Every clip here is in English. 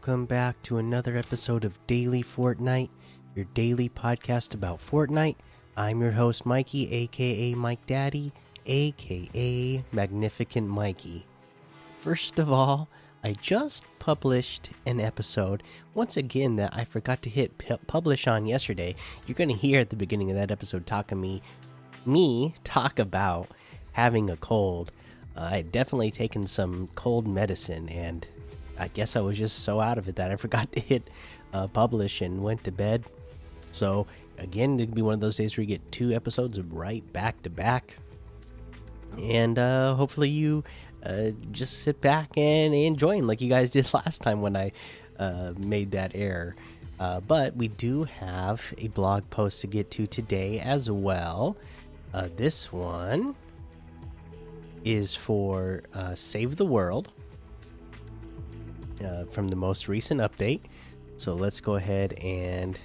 Welcome back to another episode of Daily Fortnite, your daily podcast about Fortnite. I'm your host, Mikey, aka Mike Daddy, aka Magnificent Mikey. First of all, I just published an episode once again that I forgot to hit publish on yesterday. You're going to hear at the beginning of that episode talking me me talk about having a cold. Uh, I had definitely taken some cold medicine and I guess I was just so out of it that I forgot to hit uh, publish and went to bed. So again, it'd be one of those days where you get two episodes right back to back, and uh, hopefully you uh, just sit back and enjoy them like you guys did last time when I uh, made that error. Uh, but we do have a blog post to get to today as well. Uh, this one is for Save the World uh, from the most recent update. So let's go ahead and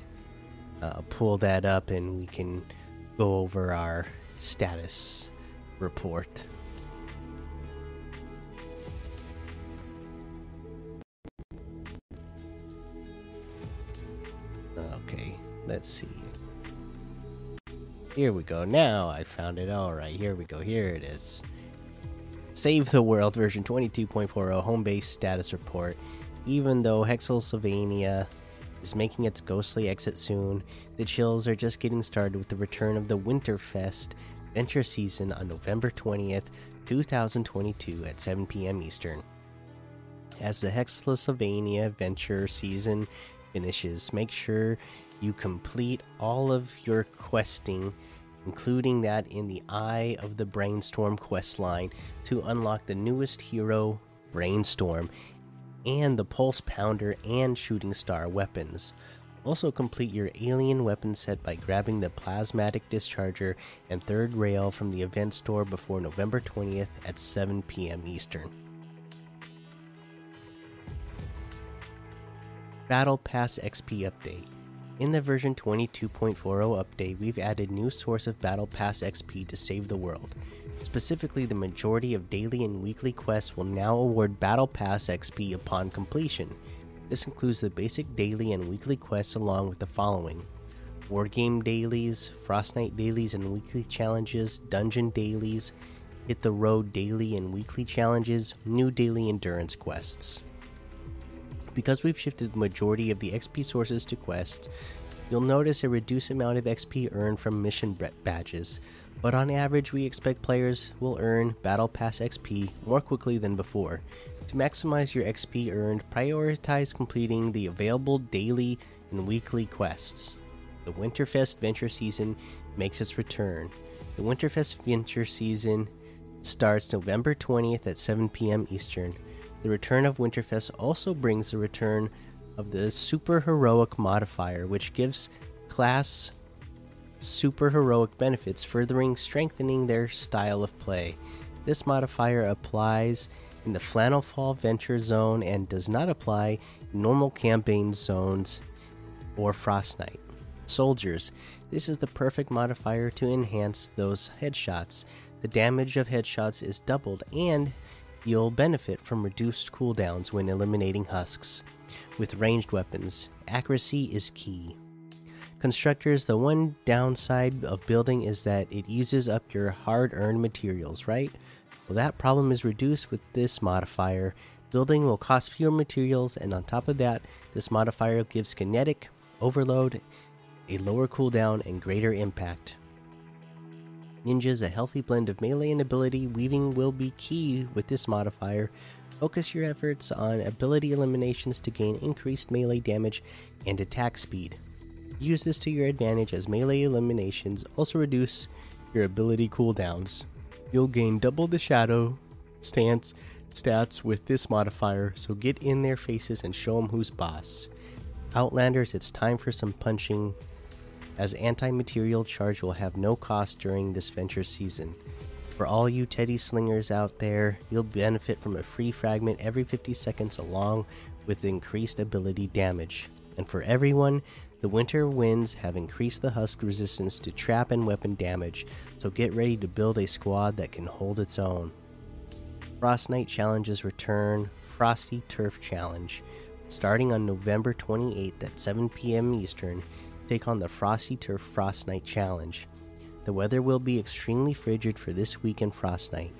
uh, pull that up and we can go over our status report. Okay, let's see. Here we go. Now I found it. All right, here we go. Here it is. Save the World version 22.40 home base status report. Even though Hexylvania is making its ghostly exit soon, the chills are just getting started with the return of the Winterfest Venture Season on November 20th, 2022 at 7 p.m. Eastern. As the Hexylvania Venture Season finishes, make sure you complete all of your questing including that in the Eye of the Brainstorm quest line to unlock the newest hero, Brainstorm, and the Pulse Pounder and Shooting Star weapons. Also, complete your alien weapon set by grabbing the Plasmatic Discharger and Third Rail from the event store before November 20th at 7 p.m. Eastern. Battle Pass XP Update in the version 22.40 update, we've added new source of Battle Pass XP to save the world. Specifically, the majority of daily and weekly quests will now award Battle Pass XP upon completion. This includes the basic daily and weekly quests along with the following War Game dailies, Frostnite dailies and weekly challenges, Dungeon dailies, Hit the Road daily and weekly challenges, new daily endurance quests. Because we've shifted the majority of the XP sources to quests, you'll notice a reduced amount of XP earned from mission badges. But on average, we expect players will earn Battle Pass XP more quickly than before. To maximize your XP earned, prioritize completing the available daily and weekly quests. The Winterfest Venture Season makes its return. The Winterfest Venture Season starts November 20th at 7 p.m. Eastern. The return of Winterfest also brings the return of the Super Heroic modifier, which gives class super heroic benefits, furthering strengthening their style of play. This modifier applies in the Flannel Fall Venture Zone and does not apply in normal campaign zones or Frostnite. Soldiers, this is the perfect modifier to enhance those headshots. The damage of headshots is doubled, and You'll benefit from reduced cooldowns when eliminating husks. With ranged weapons, accuracy is key. Constructors, the one downside of building is that it uses up your hard earned materials, right? Well, that problem is reduced with this modifier. Building will cost fewer materials, and on top of that, this modifier gives kinetic overload, a lower cooldown, and greater impact. Ninja's a healthy blend of melee and ability. Weaving will be key with this modifier. Focus your efforts on ability eliminations to gain increased melee damage and attack speed. Use this to your advantage as melee eliminations also reduce your ability cooldowns. You'll gain double the shadow stance stats with this modifier, so get in their faces and show them who's boss. Outlanders, it's time for some punching, as anti material charge will have no cost during this venture season. For all you Teddy Slingers out there, you'll benefit from a free fragment every 50 seconds along with increased ability damage. And for everyone, the winter winds have increased the husk resistance to trap and weapon damage, so get ready to build a squad that can hold its own. Frostnite challenges return Frosty Turf Challenge. Starting on November 28th at 7 p.m. Eastern, take on the Frosty Turf Frostnite Challenge. The weather will be extremely frigid for this weekend Frostnite.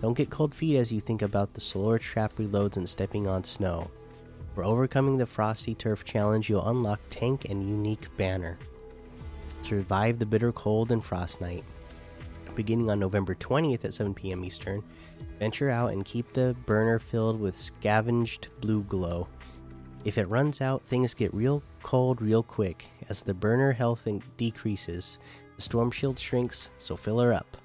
Don't get cold feet as you think about the slower trap reloads and stepping on snow. For overcoming the Frosty Turf Challenge, you'll unlock Tank and Unique Banner. Survive the bitter cold and Frostnite. Beginning on November 20th at 7 p.m. Eastern, venture out and keep the burner filled with scavenged blue glow. If it runs out, things get real cold real quick. As the burner health decreases, the storm shield shrinks, so fill her up.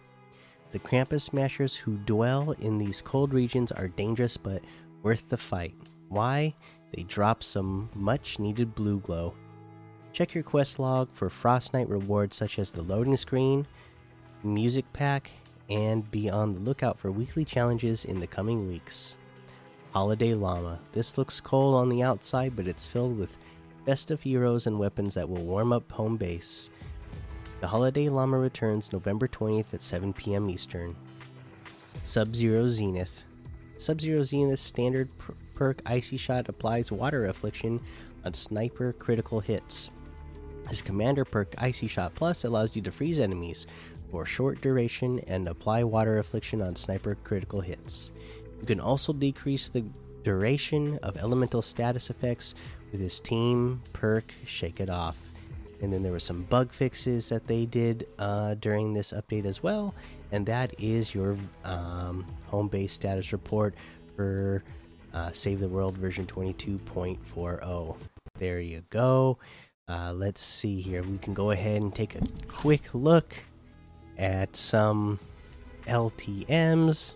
The Krampus Smashers who dwell in these cold regions are dangerous but worth the fight. Why? They drop some much needed blue glow. Check your quest log for Frostnite rewards such as the loading screen, music pack, and be on the lookout for weekly challenges in the coming weeks. Holiday Llama. This looks cold on the outside, but it's filled with festive heroes and weapons that will warm up home base. The Holiday Llama returns November 20th at 7 p.m. Eastern. Sub Zero Zenith. Sub Zero Zenith's standard per perk Icy Shot applies water affliction on sniper critical hits. His commander perk Icy Shot Plus allows you to freeze enemies for short duration and apply water affliction on sniper critical hits. You can also decrease the duration of elemental status effects with his team perk Shake It Off. And then there were some bug fixes that they did uh, during this update as well. And that is your um, home base status report for uh, Save the World version 22.40. There you go. Uh, let's see here. We can go ahead and take a quick look at some LTMs.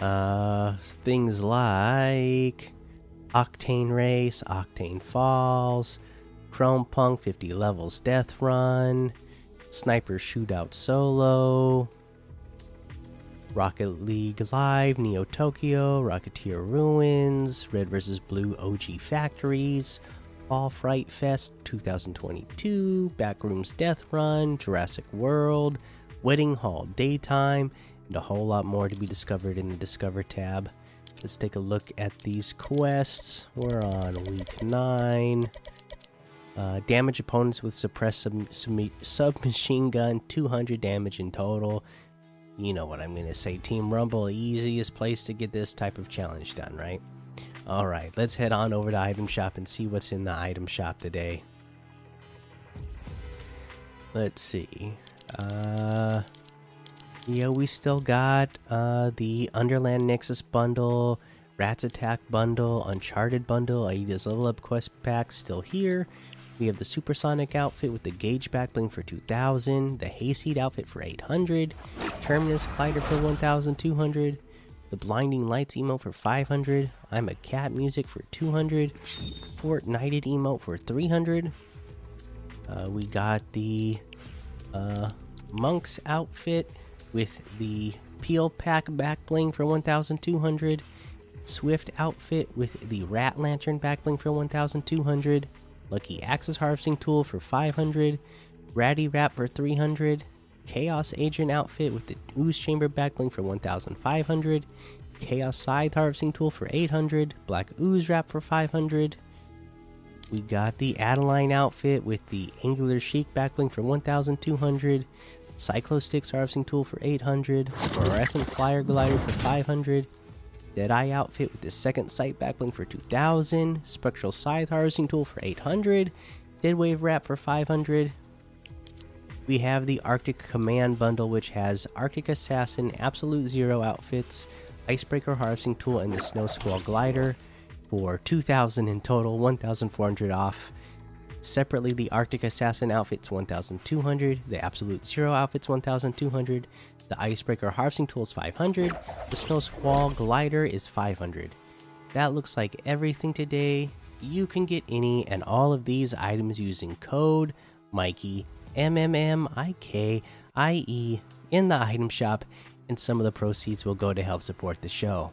Uh, things like Octane Race, Octane Falls, Chrome Punk 50 levels Death Run, Sniper Shootout Solo, Rocket League Live, Neo Tokyo, Rocketeer Ruins, Red vs. Blue OG Factories, Fall Fright Fest 2022, Backrooms Death Run, Jurassic World, Wedding Hall Daytime, and a whole lot more to be discovered in the Discover tab. Let's take a look at these quests. We're on week 9. Uh, damage opponents with suppressed sub submachine gun, 200 damage in total. You know what I'm going to say. Team Rumble, easiest place to get this type of challenge done, right? All right, let's head on over to item shop and see what's in the item shop today. Let's see. Uh yeah, we still got uh the Underland Nexus bundle, Rats Attack bundle, Uncharted bundle, Aida's level up quest pack still here. We have the Supersonic outfit with the Gauge backbling for 2000, the Hayseed outfit for 800, Terminus Glider for 1200, the Blinding Lights emote for 500. I'm a Cat music for 200. Fortnighted emote for 300. Uh, we got the uh, Monk's outfit with the Peel Pack back bling for 1200. Swift outfit with the Rat Lantern back bling for 1200. Lucky Axis Harvesting Tool for 500. Ratty Wrap for 300. Chaos Agent outfit with the Ooze Chamber backbling for 1500, Chaos Scythe Harvesting Tool for 800, Black Ooze Wrap for 500. We got the Adeline outfit with the Angular Chic backbling for 1200, Cyclo Sticks Harvesting Tool for 800, Fluorescent Flyer Glider for 500, Deadeye outfit with the Second Sight backbling for 2000, Spectral Scythe Harvesting Tool for 800, Dead Wave Wrap for 500, We have the Arctic Command Bundle, which has Arctic Assassin, Absolute Zero outfits, Icebreaker Harvesting Tool, and the Snow Squall Glider for 2,000 in total, 1,400 off. Separately, the Arctic Assassin outfits 1,200, the Absolute Zero outfits 1,200, the Icebreaker Harvesting Tool is 500, the Snow Squall Glider is 500. That looks like everything today. You can get any and all of these items using code Mikey M M M I K I E in the item shop, and some of the proceeds will go to help support the show.